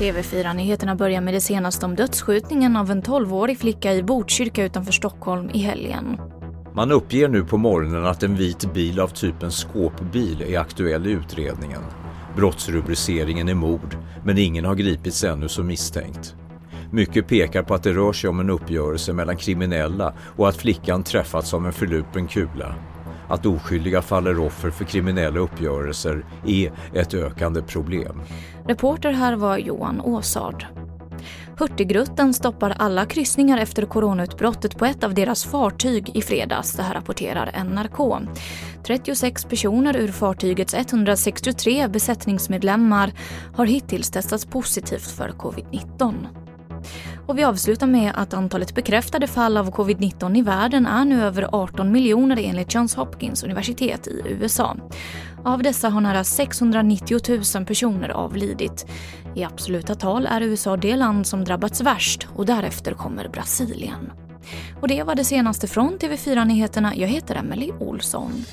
TV4-nyheterna börjar med det senaste om dödsskjutningen av en 12-årig flicka i Botkyrka utanför Stockholm i helgen. Man uppger nu på morgonen att en vit bil av typen skåpbil är aktuell i utredningen. Brottsrubriceringen är mord, men ingen har gripits ännu som misstänkt. Mycket pekar på att det rör sig om en uppgörelse mellan kriminella och att flickan träffats av en förlupen kula. Att oskyldiga faller offer för kriminella uppgörelser är ett ökande problem. Reporter här var Johan Åsard. Hurtigruten stoppar alla kryssningar efter coronautbrottet på ett av deras fartyg i fredags, det här rapporterar NRK. 36 personer ur fartygets 163 besättningsmedlemmar har hittills testats positivt för covid-19. Och vi avslutar med att antalet bekräftade fall av covid-19 i världen är nu över 18 miljoner enligt Johns Hopkins universitet i USA. Av dessa har nära 690 000 personer avlidit. I absoluta tal är USA det land som drabbats värst och därefter kommer Brasilien. Och det var det senaste från TV4 Nyheterna. Jag heter Emily Olsson.